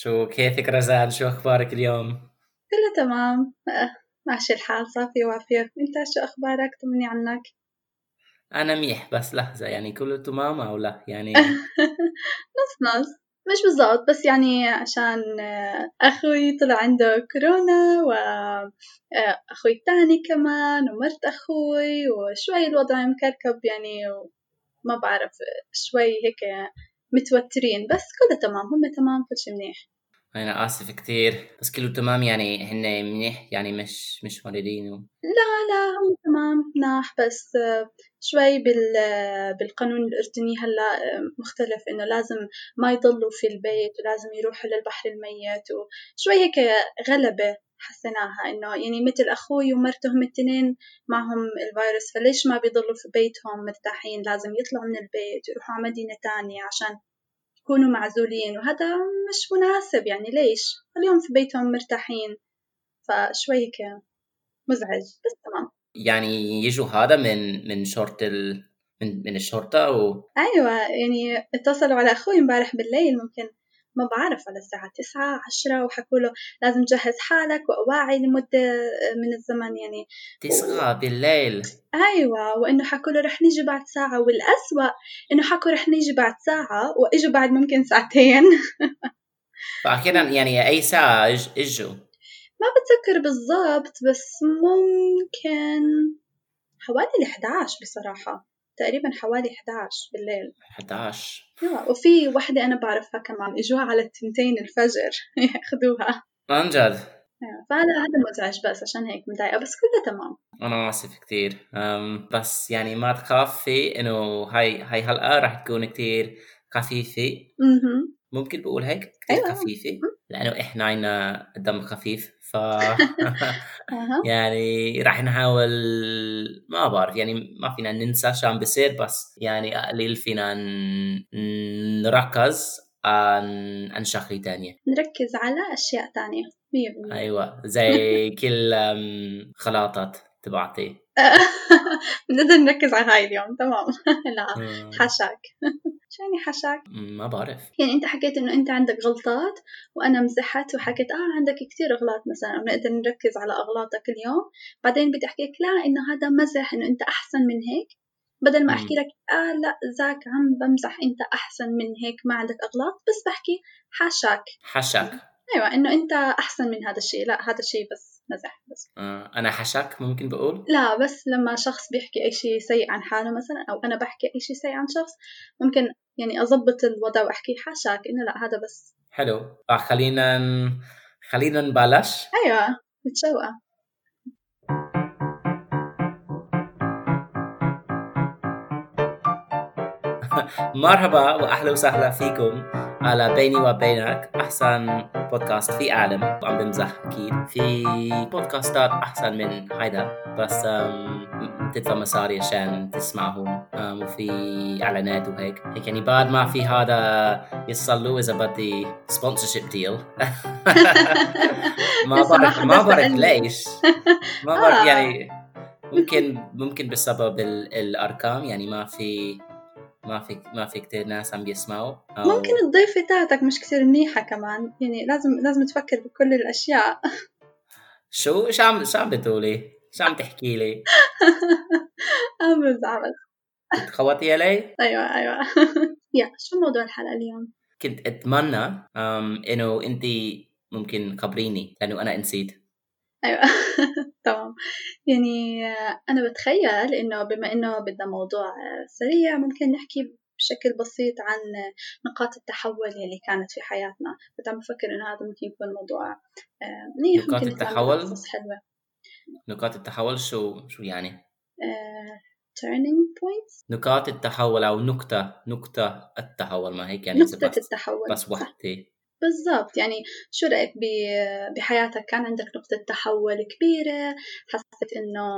شو كيفك رزان؟ شو أخبارك اليوم؟ كله تمام. آه، ماشي الحال. صافي وافية. انت شو أخبارك؟ طمني عنك. أنا منيح بس لحظة. يعني كله تمام أو لا؟ يعني نص نص. مش بالضبط بس يعني عشان آه، أخوي طلع عنده كورونا وأخوي آه، الثاني كمان ومرت أخوي وشوي الوضع مكركب يعني وما بعرف شوي هيك متوترين بس كله تمام هم تمام كل شيء منيح. أنا آسف كثير بس كله تمام يعني هن منيح يعني مش مش مريضين و... لا لا هم تمام مناح بس شوي بال بالقانون الأردني هلا مختلف إنه لازم ما يضلوا في البيت ولازم يروحوا للبحر الميت وشوي هيك غلبة. حسيناها إنه يعني مثل أخوي ومرته هم التنين معهم الفيروس فليش ما بيضلوا في بيتهم مرتاحين؟ لازم يطلعوا من البيت يروحوا على مدينة تانية عشان يكونوا معزولين وهذا مش مناسب يعني ليش؟ اليوم في بيتهم مرتاحين فشوي هيك مزعج بس تمام. يعني يجوا هذا من من شرطة ال... من من الشرطة و... أيوة يعني اتصلوا على أخوي امبارح بالليل ممكن ما بعرف على الساعة تسعة عشرة وحكوا له لازم تجهز حالك وأواعي لمدة من الزمن يعني. تسعة بالليل. أيوة وإنه حكوا له رح نيجي بعد ساعة. والأسوأ إنه حكوا رح نيجي بعد ساعة وإجوا بعد ممكن ساعتين. فأخيرا يعني أي ساعة إجوا. ما بتذكر بالضبط بس ممكن حوالي ال 11 بصراحة. تقريبا حوالي 11 بالليل. 11 آه وفي وحدة أنا بعرفها كمان إجوها على التنتين الفجر. ياخذوها عن جد؟ فهذا هذا مزعج بس عشان هيك مضايقة بس كله تمام. أنا آسف كتير. بس يعني ما تخافي إنه هاي هاي حلقة راح تكون كتير خفيفة. ممكن بقول هيك؟ كتير أيوة. خفيفة؟ لأنه إحنا عنا دم خفيف. ف يعني راح نحاول ما بعرف يعني ما فينا ننسى شو عم بيصير بس يعني قليل فينا نركز عن عن شغلة تانية. نركز على أشياء تانية مية أيوة زي كل خلاطات. تبعتي. نقدر نركز على هاي اليوم تمام. لا حاشاك شو يعني حاشاك؟ ما بعرف. يعني أنت حكيت إنه أنت عندك غلطات وأنا مزحت وحكيت آه عندك كثير أغلاط مثلا ونقدر نركز على أغلاطك اليوم. بعدين بدي أحكي لك لا إنه هذا مزح إنه أنت أحسن من هيك. بدل ما أحكي لك آه لا زاك عم بمزح أنت أحسن من هيك ما عندك أغلاط بس بحكي حاشاك حاشاك أيوه إنه أنت أحسن من هذا الشيء لا هذا الشيء بس. مزح بس. آه أنا حشاك ممكن بقول؟ لا بس لما شخص بيحكي أي شيء سيء عن حاله مثلا أو أنا بحكي أي شيء سيء عن شخص ممكن يعني أضبط الوضع وأحكي حاشاك إنه لا هذا بس. حلو. آه خلينا خلينا نبلش. أيوه متشوقه مرحبا واهلا وسهلا فيكم على بيني وبينك. أحسن. بودكاست في عالم وعم بمزح أكيد. في بودكاستات أحسن من هيدا بس تدفع مصاري عشان تسمعهم. وفي إعلانات وهيك. هيك يعني بعد ما في هذا يصلوا إذا بدي sponsorship deal ما بعرف ما بعرف ليش. ما بعرف آه. يعني ممكن ممكن بسبب الأرقام. يعني ما في ما في ما في كثير ناس عم بيسمعوا أو... ممكن الضيفة تاعتك مش كثير منيحة كمان يعني لازم لازم تفكر بكل الأشياء شو شو عم شو عم بتقولي؟ شو عم تحكي لي؟ عم بزعل تخوتي علي؟ أيوه أيوه يا شو موضوع الحلقة اليوم؟ كنت أتمنى إنه انت ممكن خبريني لأنه أنا نسيت أيوه. تمام. يعني أنا بتخيل إنه بما إنه بدنا موضوع سريع ممكن نحكي بشكل بسيط عن نقاط التحول اللي كانت في حياتنا. كنت عم بفكر إنه هذا ممكن يكون موضوع آه، منيح نقاط ممكن التحول؟ حلوة. نقاط التحول شو شو يعني؟ uh, turning points نقاط التحول أو نقطة نقطة التحول ما هيك يعني نقطة التحول بس وحدة. بالضبط. يعني شو رأيك بحياتك؟ كان عندك نقطة تحول كبيرة؟ حسيت إنه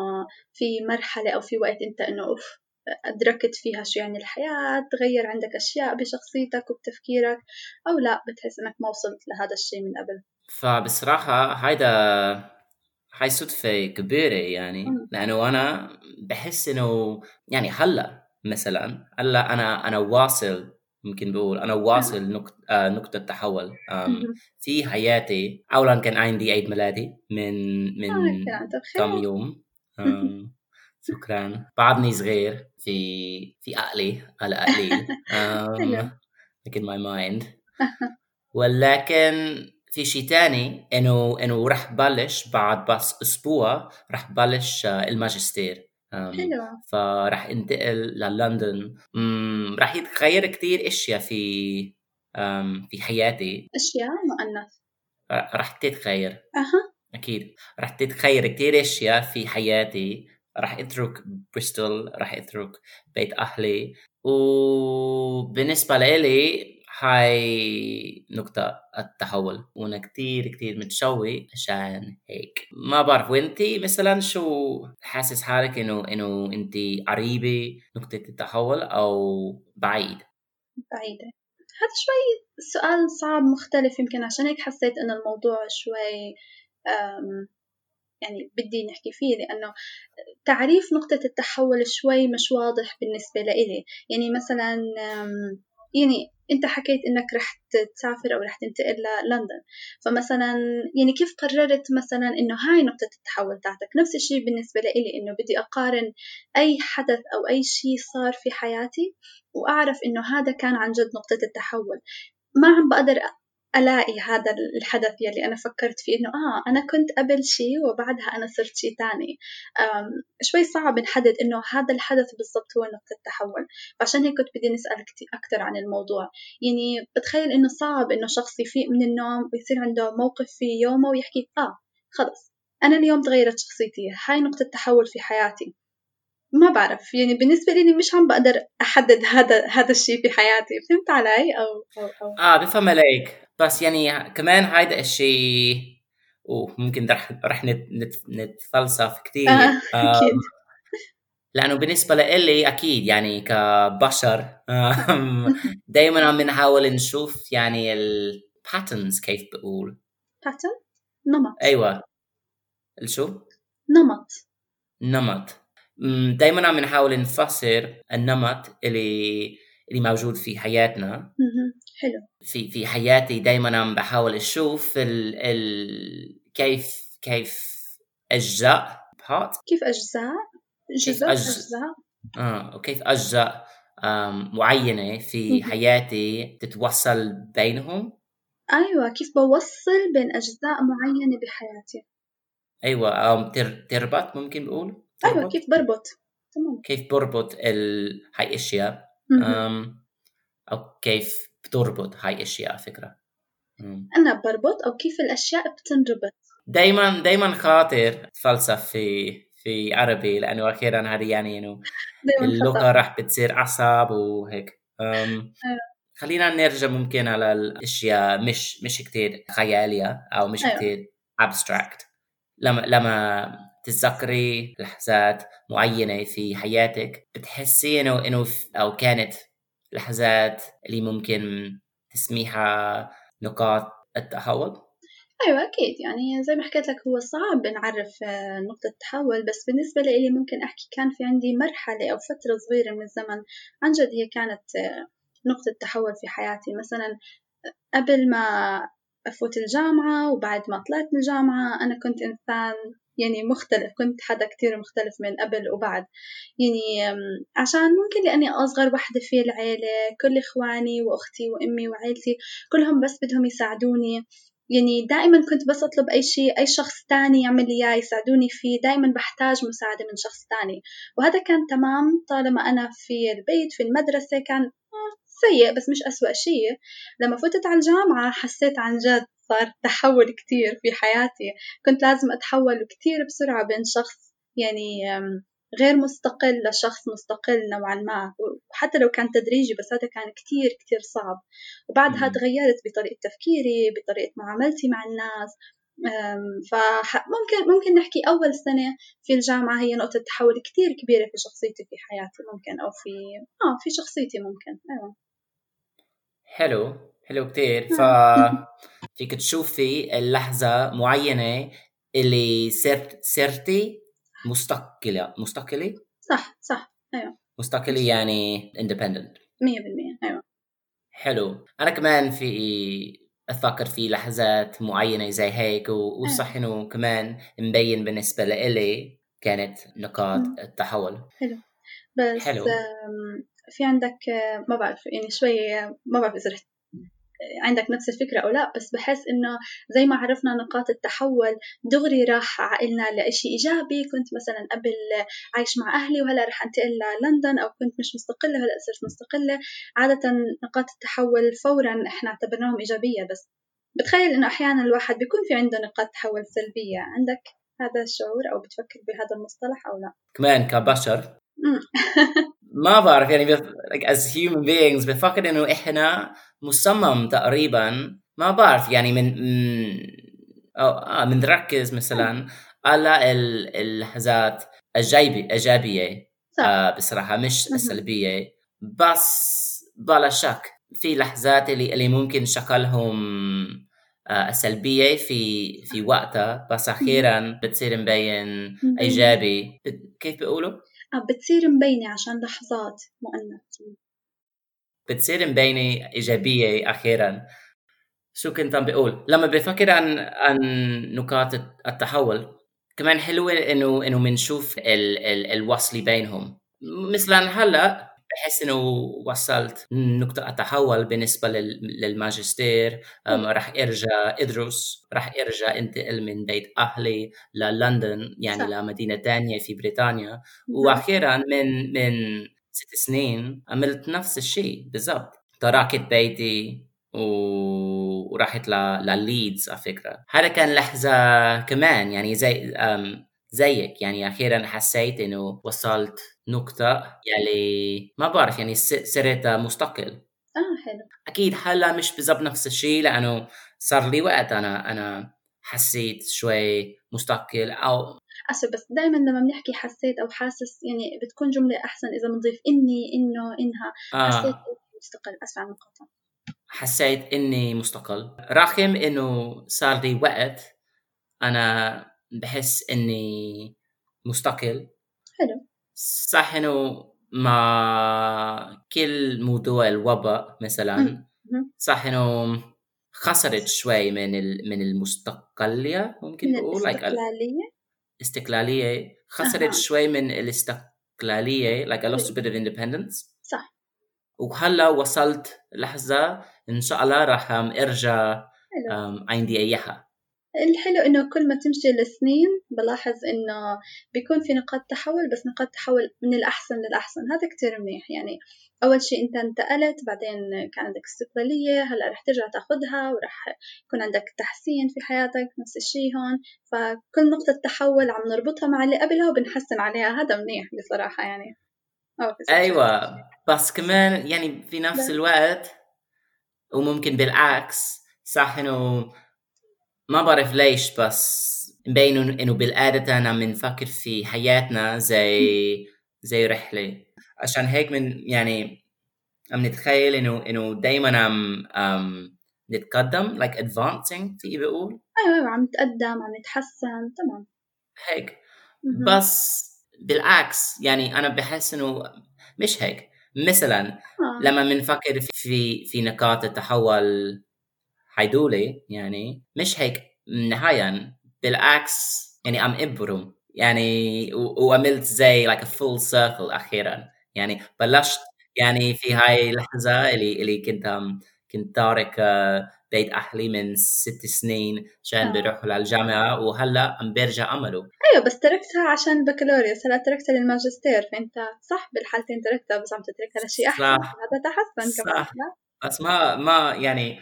في مرحلة أو في وقت أنت إنه أوف أدركت فيها شو يعني الحياة؟ تغير عندك أشياء بشخصيتك وبتفكيرك؟ أو لا بتحس إنك ما وصلت لهذا الشيء من قبل؟ فبصراحة هيدا هاي صدفة كبيرة يعني. لأنه أنا بحس إنه يعني هلأ مثلا هلأ أنا أنا واصل ممكن بقول. أنا واصل نقطة آه نقطة تحول. في حياتي اولا كان عندي عيد ميلادي من من آه، كم يوم. شكرا. بعدني صغير في في عقلي على عقلي in my mind. ولكن في شيء تاني إنه إنه رح بلش بعد بس أسبوع رح بلش آه، الماجستير. حلو فرح انتقل للندن. رح يتغير كتير أشياء في في حياتي. أشياء مؤنث. ر- رح تتغير. أها. أكيد. رح تتغير كتير أشياء في حياتي. رح أترك بريستول رح أترك بيت أهلي. وبالنسبة لإلي هاي نقطة التحول. وأنا كتير كتير متشوق عشان هيك. ما بعرف وإنتي مثلا شو حاسس حالك إنه إنه إنتي قريبة نقطة التحول أو بعيد بعيدة. هذا شوي سؤال صعب مختلف. يمكن عشان هيك حسيت إنه الموضوع شوي يعني بدي نحكي فيه. لأنه تعريف نقطة التحول شوي مش واضح بالنسبة لإلي. يعني مثلا يعني أنت حكيت إنك رح تسافر أو رح تنتقل للندن فمثلا يعني كيف قررت مثلا إنه هاي نقطة التحول تاعتك نفس الشيء بالنسبة لإلي إنه بدي أقارن أي حدث أو أي شيء صار في حياتي وأعرف إنه هذا كان عن جد نقطة التحول. ما عم بقدر ألاقي هذا الحدث يلي أنا فكرت فيه إنه آه أنا كنت قبل شيء وبعدها أنا صرت شيء تاني. أم، شوي صعب نحدد إنه هذا الحدث بالضبط هو نقطة التحول فعشان هيك كنت بدي كتير أكتر عن الموضوع. يعني بتخيل إنه صعب إنه شخص يفيق من النوم ويصير عنده موقف في يومه ويحكي آه خلص أنا اليوم تغيرت شخصيتي هاي نقطة تحول في حياتي. ما بعرف يعني بالنسبة لي مش عم بقدر أحدد هذا هذا الشيء في حياتي. فهمت علي؟ أو أو, أو. آه بفهم عليك. بس يعني كمان هيدا الشيء وممكن رح رح نت نت نتفلسف كثير آه، أكيد. لأنه بالنسبة لإلي أكيد يعني كبشر دائما عم نحاول نشوف يعني ال patterns كيف بقول. Pattern نمط. أيوه. الشو نمط. نمط. دائما عم نحاول نفسر النمط اللي اللي موجود في حياتنا. حلو. في في حياتي دائما عم بحاول أشوف ال ال كيف كيف اجزاء بارت كيف أجزاء جزء أجز- أجزاء. آه وكيف اجزاء معينة في. حياتي تتوصل بينهم؟ أيوة كيف بوصل بين أجزاء معينة بحياتي؟ أيوه أو تر تربط ممكن بقول؟ أيوة تربط؟ كيف بربط؟ تمام. كيف بربط ال... هاي أشياء؟ مهم. أم... أو كيف بتربط هاي أشياء على فكرة مم. أنا بربط أو كيف الأشياء بتنربط دايما دايما خاطر اتفلسف في في عربي لأنه أخيرا هذه يعني إنه اللغة راح بتصير أعصاب وهيك. أيوة. خلينا نرجع ممكن على الأشياء مش مش كتير خيالية أو مش أيوة. كتير abstract لما لما تتذكري لحظات معينة في حياتك بتحسي إنه إنه أو كانت لحظات اللي ممكن تسميها نقاط التحول؟ أيوة أكيد. يعني زي ما حكيت لك هو صعب نعرف آه، نقطة تحول بس بالنسبة لي ممكن أحكي كان في عندي مرحلة أو فترة صغيرة من الزمن عن جد هي كانت آه، نقطة تحول في حياتي. مثلا قبل ما أفوت الجامعة وبعد ما طلعت من الجامعة أنا كنت إنسان يعني مختلف كنت حدا كتير مختلف من قبل وبعد. يعني عشان ممكن لأني أصغر وحدة في العيلة كل إخواني وأختي وأمي وعيلتي كلهم بس بدهم يساعدوني. يعني دائما كنت بس أطلب أي شيء أي شخص تاني يعمل لي إياه يساعدوني فيه. دائما بحتاج مساعدة من شخص تاني. وهذا كان تمام طالما أنا في البيت في المدرسة كان آه، سيء بس مش أسوأ شيء. لما فتت على الجامعة حسيت عن جد صار تحول كتير في حياتي. كنت لازم أتحول كتير بسرعة بين شخص يعني غير مستقل لشخص مستقل نوعا ما. وحتى لو كان تدريجي بس هذا كان كتير كتير صعب. وبعدها. تغيرت بطريقة تفكيري بطريقة معاملتي مع الناس. فممكن ممكن نحكي أول سنة في الجامعة هي نقطة تحول كتير كبيرة في شخصيتي في حياتي ممكن أو في آه في شخصيتي ممكن. أيوة. حلو. حلو كتير. ف فيك تشوفي اللحظة معينة اللي صرت صرتي مستقلة. مستقلة؟ صح صح. أيوة. مستقلة يعني independent. مية بالمية. أيوة. حلو. أنا كمان في اتفكر في لحظات معينة زي هيك وصح إنه كمان مبين بالنسبة لإلي كانت نقاط التحول. حلو. بس حلو. في عندك ما بعرف يعني شوي ما بعرف إذا رح عندك نفس الفكرة أو لا بس بحس إنه زي ما عرفنا نقاط التحول دغري راح عقلنا لإشي إيجابي. كنت مثلا قبل عايش مع أهلي وهلأ رح أنتقل للندن أو كنت مش مستقلة وهلا صرت مستقلة. عادة نقاط التحول فورا إحنا اعتبرناهم إيجابية بس بتخيل إنه أحيانا الواحد بيكون في عنده نقاط تحول سلبية. عندك هذا الشعور أو بتفكر بهذا المصطلح أو لا؟ كمان كبشر. ما بعرف يعني like as human beings بفكر إنه إحنا مصمم تقريبا. ما بعرف يعني من أو آه بنركز مثلا على اللحظات الجايبة إيجابية آه بصراحة مش السلبيه بس بلا شك في لحظات اللي اللي ممكن شكلهم آه سلبية في في وقتها. بس أخيرا بتصير مبين إيجابي. كيف بيقولوا؟ بتصير مبينة عشان لحظات مؤنث. بتصير مبينة إيجابية أخيرا. شو كنت عم بقول؟ لما بفكر عن عن نقاط التحول كمان حلوة إنه إنه بنشوف ال... ال... الوصل بينهم. مثلا هلأ بحس إنه وصلت نقطة التحول بالنسبة للماجستير. راح أرجع إدرس راح أرجع أنتقل من بيت أهلي للندن يعني صح. لمدينة تانية في بريطانيا. وأخيرا من من ست سنين عملت نفس الشيء بالضبط. تركت بيتي ورحت لليدز على فكرة. هذا كان لحظة كمان يعني زي زيك. يعني أخيرا حسيت إنه وصلت نقطة يعني ما بعرف يعني صرت مستقل. آه حلو. أكيد هلأ مش بالضبط نفس الشيء لأنه صار لي وقت أنا أنا حسيت شوي مستقل أو أسف بس دائما لما بنحكي حسيت أو حاسس يعني بتكون جملة أحسن إذا بنضيف إني إنه إنها. آه. حسيت مستقل. أسف عن المقاطعة. حسيت إني مستقل. رغم إنه صار لي وقت أنا بحس إني مستقل. حلو. صح إنه مع كل موضوع الوباء مثلا صح إنه خسرت شوي من من المستقلية ممكن نقول الاستقلالية؟ استقلالية. خسرت شوي من الاستقلالية like I lost a bit of independence. صح. وهلأ وصلت لحظة إن شاء الله راح أرجع عندي إياها. الحلو إنه كل ما تمشي السنين بلاحظ إنه بيكون في نقاط تحول بس نقاط تحول من الأحسن للأحسن. هذا كتير منيح. يعني أول شيء أنت انتقلت بعدين كان عندك استقلالية هلأ رح ترجع تاخدها ورح يكون عندك تحسين في حياتك نفس الشيء هون. فكل نقطة تحول عم نربطها مع اللي قبلها وبنحسن عليها. هذا منيح بصراحة يعني. أيوة بس كمان يعني في نفس الوقت وممكن بالعكس صح إنه ما بعرف ليش بس مبين إنه بالعادة عم نفكر في حياتنا زي زي رحلة. عشان هيك من يعني عم نتخيل إنه إنه دائما عم عم نتقدم like advancing في بيقول. أيوه أيوه عم نتقدم عم نتحسن تمام. هيك. بس بالعكس يعني أنا بحس إنه مش هيك. مثلا آه. لما بنفكر في في نقاط التحول هيدولي يعني مش هيك نهاية بالعكس يعني ام ابرم يعني وعملت زي like a full circle أخيرا. يعني بلشت يعني في هاي اللحظة اللي اللي كنت كنت تارك آه، بيت أهلي من ست سنين عشان آه. بيروحوا للجامعة. وهلأ عم بيرجع عمله أيوة بس تركتها عشان بكالوريوس. هلأ تركتها للماجستير. فأنت صح بالحالتين تركتها بس عم تتركها لشيء أحسن. هذا تحسن كمان صح. بس ما ما يعني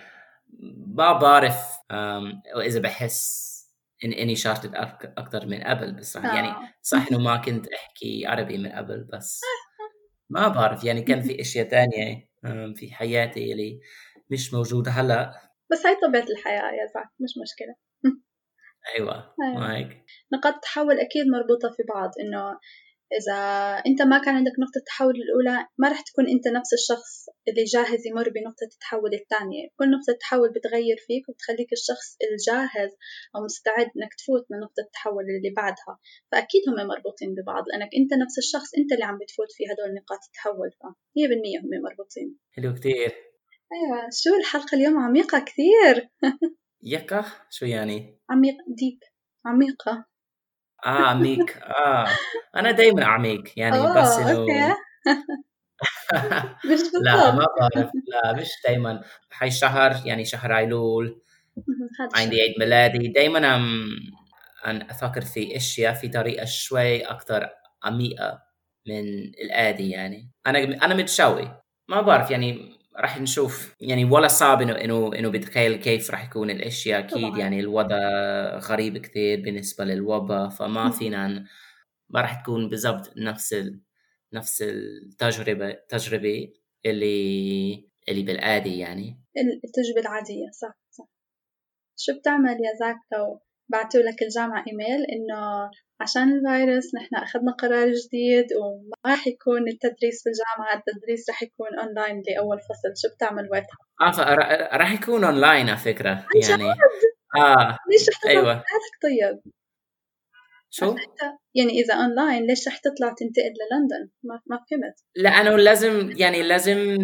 ما بعرف إذا بحس إن إني شاركت أكثر من قبل بصراحه يعني آه. صح إنه ما كنت أحكي عربي من قبل بس ما بعرف يعني كان في أشياء تانية في حياتي اللي مش موجودة هلأ بس هاي طبيعة الحياة يا زعك مش مشكلة أيوه, أيوة. معك نقاط التحول أكيد مربوطة في بعض إنه إذا أنت ما كان عندك نقطة التحول الأولى ما رح تكون أنت نفس الشخص اللي جاهز يمر بنقطة التحول الثانية. كل نقطة تحول بتغير فيك وبتخليك الشخص الجاهز أو مستعد إنك تفوت من نقطة التحول اللي بعدها. فأكيد هم مربوطين ببعض لأنك أنت نفس الشخص أنت اللي عم بتفوت في هدول نقاط التحول. فمية بالمية هم مربوطين. حلو كتير. أيوة شو الحلقة اليوم؟ عميقة كثير يكا شو يعني؟ عميق ديب عميقة. آه عميق. آه. أنا دايما عميق يعني أوه بس انه okay. مش لا ما بعرف. لا مش دايما. هاي الشهر يعني شهر ايلول عندي عيد ميلادي. دايما عم عم أفكر في أشياء في طريقة شوي أكثر عميقة من العادي يعني. أنا أنا متشوق ما بعرف يعني راح نشوف يعني ولا صعب انه انه إنه بتخيل كيف راح يكون الأشياء أكيد طبعا. يعني الوضع غريب كثير بالنسبة للوباء فما. فينا ما راح تكون بالضبط نفس ال... نفس التجربه التجربة اللي اللي بالعادي يعني. التجربة العادية صح صح. شو بتعمل يا زاك لو بعتوا لك الجامعة إيميل إنه عشان الفيروس نحن أخذنا قرار جديد وما راح يكون التدريس في الجامعة التدريس راح يكون أونلاين لأول فصل شو بتعمل وقتها؟ فر- راح يكون اونلاين على فكرة عن يعني؟ آه ليش رح حالك طيب؟ شو؟ حتى يعني إذا أونلاين ليش رح تطلع تنتقل للندن؟ ما ما فهمت. لأنه لازم يعني لازم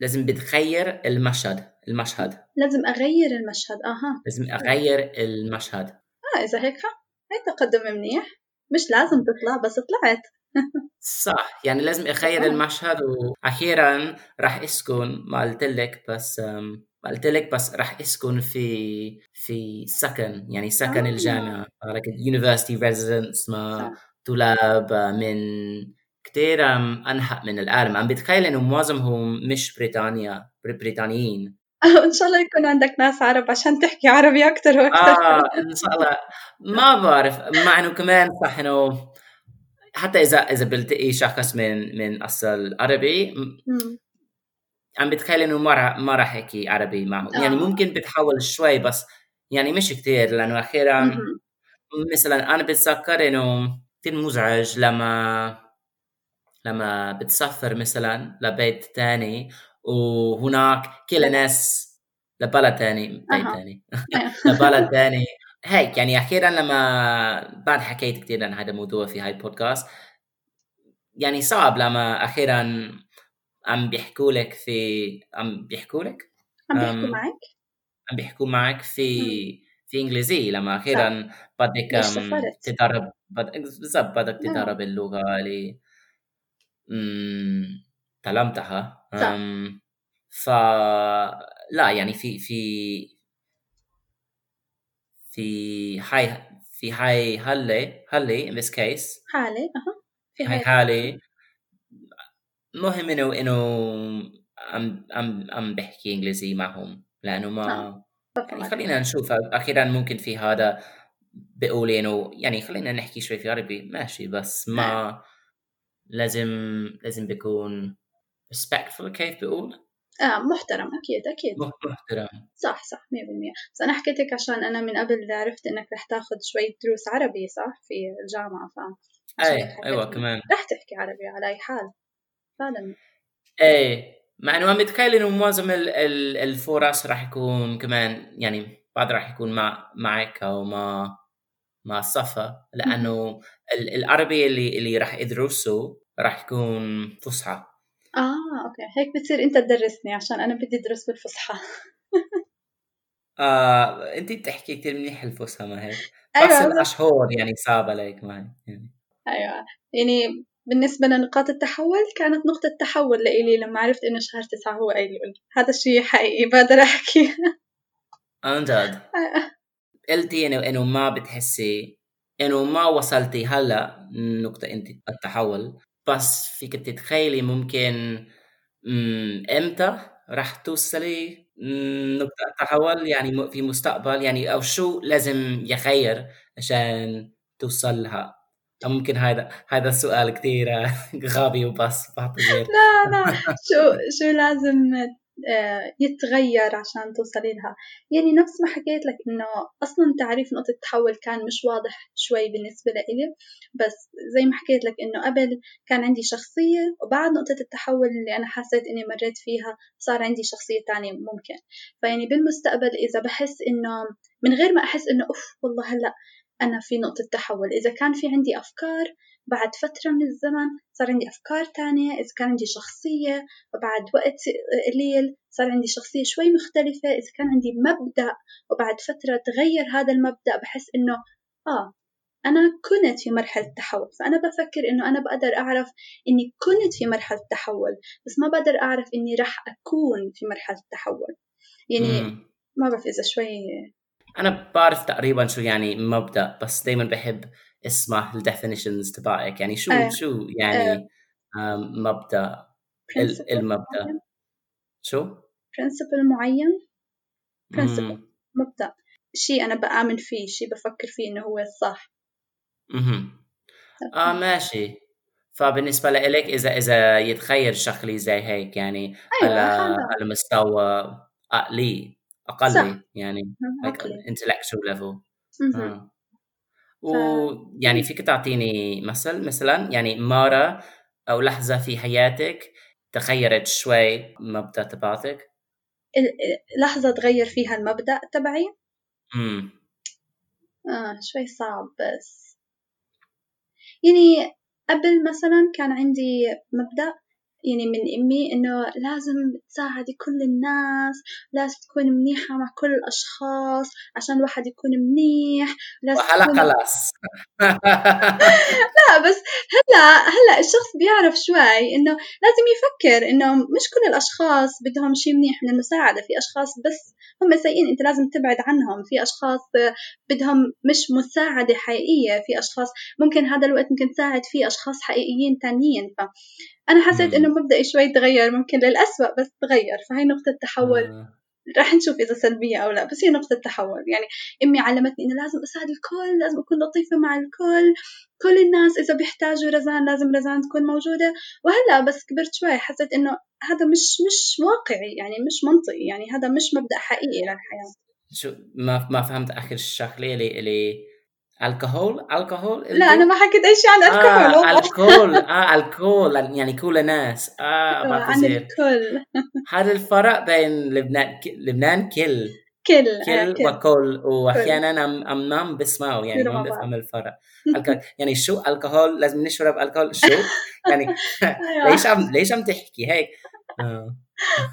لازم بتغير المشهد المشهد. لازم أغير المشهد أها. لازم أغير المشهد. آه إذا هيك هي تقدم منيح. مش لازم تطلع بس طلعت. صح يعني لازم أغير آه. المشهد وأخيرا راح أسكن ما قلت لك بس قلت لك بس راح أسكن في في سكن يعني سكن آه. الجامعة. like university residence مع صح. طلاب من كتير أم، انحى من العالم. عم بتخيل إنه معظمهم مش بريطانيا بريطانيين. إن شاء الله يكون عندك ناس عرب عشان تحكي عربي أكتر وأكتر. آه إن شاء الله. ما بعرف. مع إنه كمان صح انه حتى إذا إذا بلتقي شخص من من أصل عربي. عم بتخيل إنه ما راح ما راح احكي عربي معه يعني آه. ممكن بتحاول شوي بس يعني مش كتير لأنه أخيرا. مثلا أنا بتذكر إنه كثير مزعج لما لما بتسافر مثلا لبيت تاني وهناك كل الناس لبلد تاني بيت أها. تاني أيوة. لبلد تاني هيك يعني أخيرا لما بعد حكيت كثير عن هذا الموضوع في هاي البودكاست يعني صعب لما أخيرا عم بيحكوا لك في عم بيحكوا لك؟ عم بيحكوا معك؟ عم بيحكوا معك في في إنجليزي لما أخيرا بدك؟ تدرب بالضبط بدك نعم. تدرب اللغة اللي تعلمتها ف لا يعني في في في هاي في هاي هالي هالي in this case. حالة أها. في هاي حالي مهم انه إنه عم عم عم بحكي إنجليزي معهم. لأنه ما. بفهم يعني. خلينا نشوف. أخيرا ممكن في هذا بيقول انه يعني خلينا نحكي شوي في عربي. ماشي بس ما لازم لازم بيكون respectful. كيف بيقول؟ آه محترم. أكيد أكيد. محترم. صح صح 100% بس أنا حكيتك عشان أنا من قبل عرفت إنك رح تاخذ شوية دروس عربي صح؟ في الجامعة ف حكيت أيوه إنك كمان. رح تحكي عربي على أي حال. فعلا. إيه مع إنه عم بتخيل إنه معظم ال- ال- الفرص راح يكون كمان يعني بعد راح يكون مع معك أو مع مع الصفا لأنه ال- العربي اللي اللي راح ادرسه راح يكون فصحى. آه أوكي. هيك بتصير أنت تدرسني عشان أنا بدي أدرس بالفصحى. آه أنت بتحكي كثير منيح الفصحى ما هيك؟ بس أيوة الأشهر يعني صعبة عليك ما هيك يعني. أيوة. يعني بالنسبة لنقاط التحول كانت نقطة تحول لإلي لما عرفت إنه شهر تسعة هو أيلول هذا الشيء حقيقي بقدر أحكي. عن جد قلتي انه إنه ما بتحسي إنه ما وصلتي هلا نقطة أنت التحول. بس فيك تتخيلي ممكن مم، إمتى راح توصلي نقطة التحول؟ يعني في مستقبل يعني أو شو لازم يغير عشان توصل لها؟ أو ممكن هذا هذا السؤال كثير غبي وبس لا لا. شو شو لازم آه، يتغير عشان توصلي لها؟ يعني نفس ما حكيت لك إنه أصلا تعريف نقطة التحول كان مش واضح شوي بالنسبة لإلي بس زي ما حكيت لك إنه قبل كان عندي شخصية وبعد نقطة التحول اللي أنا حسيت إني مريت فيها صار عندي شخصية تانية ممكن. فيعني بالمستقبل إذا بحس إنه من غير ما أحس إنه أوف والله هلأ أنا في نقطة تحول. إذا كان في عندي أفكار بعد فترة من الزمن صار عندي أفكار تانية. إذا كان عندي شخصية وبعد وقت قليل صار عندي شخصية شوي مختلفة. إذا كان عندي مبدأ وبعد فترة تغير هذا المبدأ بحس إنه آه أنا كنت في مرحلة تحول. فأنا بفكر إنه أنا بقدر أعرف إني كنت في مرحلة تحول بس ما بقدر أعرف إني راح أكون في مرحلة تحول. يعني. ما بعرف إذا شوي أنا بعرف تقريبا شو يعني مبدأ بس دايما بحب اسمع الديفينيشنز تبعك. يعني شو أه. شو يعني أه. مبدأ؟ المبدأ. شو؟ برنسبل معين؟ برنسبل مبدأ. شيء أنا بآمن فيه شيء بفكر فيه إنه هو الصح. أها آه ماشي. فبالنسبة لإلك إذا إذا يتخيل شغلي زي هيك يعني أيوة على على مستوى عقلي أقلي صح. يعني level آه. ويعني فيك تعطيني مثل مثلا يعني مرة أو لحظة في حياتك تغيرت شوي مبدأ تبعتك لحظة تغير فيها المبدأ تبعي؟ امم آه شوي صعب بس يعني قبل مثلا كان عندي مبدأ يعني من أمي إنه لازم تساعدي كل الناس لازم تكون منيحة مع كل الأشخاص عشان الواحد يكون منيح لازم وهلا تكون... خلاص. لا بس هلا هلا الشخص بيعرف شوي إنه لازم يفكر إنه مش كل الأشخاص بدهم شيء منيح من المساعدة في أشخاص بس هم سيئين أنت لازم تبعد عنهم في أشخاص بدهم مش مساعدة حقيقية في أشخاص ممكن هذا الوقت ممكن تساعد فيه أشخاص حقيقيين تانيين ف أنا حسيت إنه مبدأي شوي تغير ممكن للأسوأ بس تغير. فهي نقطة تحول. آه. راح نشوف إذا سلبية أو لا بس هي نقطة تحول. يعني أمي علمتني إنه لازم أساعد الكل لازم أكون لطيفة مع الكل. كل الناس إذا بيحتاجوا رزان لازم رزان تكون موجودة. وهلأ بس كبرت شوي حسيت إنه هذا مش مش واقعي يعني مش منطقي يعني هذا مش مبدأ حقيقي للحياة. شو ما ما فهمت آخر الشغلة اللي اللي الكحول الكحول لا أنا ما حكيت أي شيء عن الكحول آه الكول آه الكول يعني كل الناس. آه عن الكل. هذا الفرق بين لبنان لبنان كل. كل كل وكل. وأحيانا ام نام بسمعه يعني ما بفهم الفرق. يعني شو الكحول؟ لازم نشرب الكحول. شو؟ يعني أيوة. ليش عم ليش عم تحكي هيك؟ آه.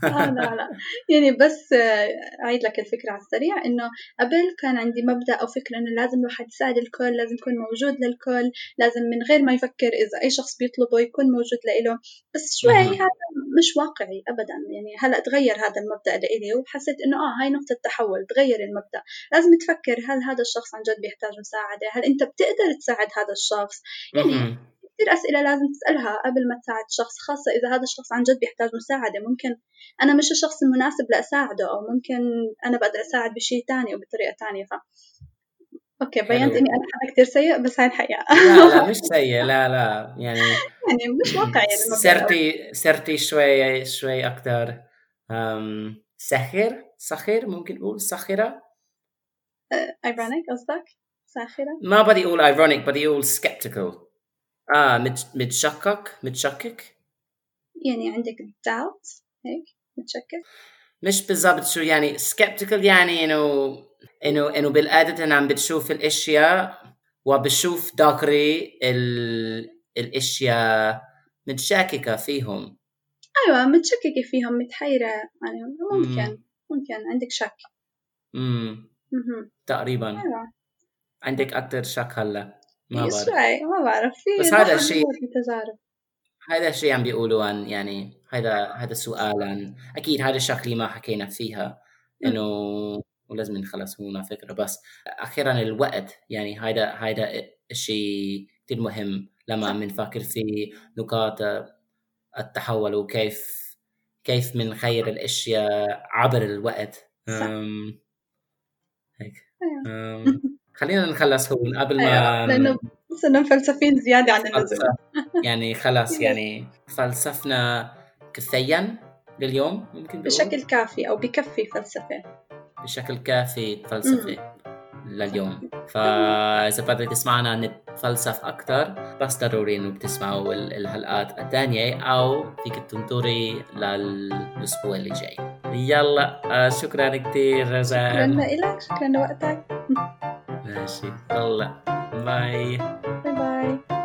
آه لا لا يعني بس آه، أعيد لك الفكرة على السريع إنه قبل كان عندي مبدأ أو فكرة إنه لازم الواحد يساعد الكل لازم يكون موجود للكل لازم من غير ما يفكر إذا أي شخص بيطلبه يكون موجود لإله. بس شوي هذا مش واقعي أبدا. يعني هلأ تغير هذا المبدأ لإلي وحسيت إنه آه هاي نقطة تحول تغير المبدأ. لازم تفكر هل هذا الشخص عن جد بيحتاج مساعدة؟ هل أنت بتقدر تساعد هذا الشخص؟ يعني كثير أسئلة لازم تسألها قبل ما تساعد شخص خاصة إذا هذا الشخص عن جد بيحتاج مساعدة. ممكن أنا مش الشخص المناسب لأساعده أو ممكن أنا بقدر أساعد بشيء تاني وبطريقة تانية. ف Okay بينت إني أنا حدا كثير سيء بس هاي الحقيقة. لا لا مش سيء. لا لا يعني يعني مش واقعي يعني صرتي صرتي شوي شوي أكثر سخر سخر ممكن نقول سخره ironic قصدك؟ ساخرة؟ ما بدي أقول ironic بدي أقول skeptical. آه متشكك متشكك؟ يعني عندك doubt هيك؟ متشكك؟ مش بالضبط شو يعني skeptical يعني إنه إنه إنه بالعادة عم بتشوف الأشياء وبشوف داكري ال... الأشياء متشككة فيهم. أيوه متشككة فيهم متحيرة يعني ممكن مم. ممكن عندك شك. امم تقريبا. أيوة. عندك أكثر شك هلأ؟ ما بعرف. شوي ما بعرف. في بس هذا الشيء تجارب هذا الشيء عم بيقولوا عن يعني هذا هذا السؤال عن أكيد هذا الشغلة ما حكينا فيها إنه ولازم خلص هنا فكرة. بس أخيرا الوقت يعني هذا هذا الشيء كثير مهم لما عم نفكر في نقاط التحول وكيف كيف بنغير الأشياء عبر الوقت. أم هيك. أيوة. أم. خلينا نخلص هون قبل ما أيوة. لأنه صرنا مفلسفين زيادة عن اللزوم. يعني خلاص يعني فلسفنا كفايا لليوم ممكن بقول. بشكل كافي أو بكفي فلسفة. بشكل كافي فلسفة لليوم. فاذا بدك تسمعنا نتفلسف أكثر بس ضروري إنه بتسمعوا الحلقات الثانية أو فيك تنطري للأسبوع اللي جاي. يلا آه، شكرا كثير رزان شكرا لك شكرا لوقتك. ماشي يلا باي باي باي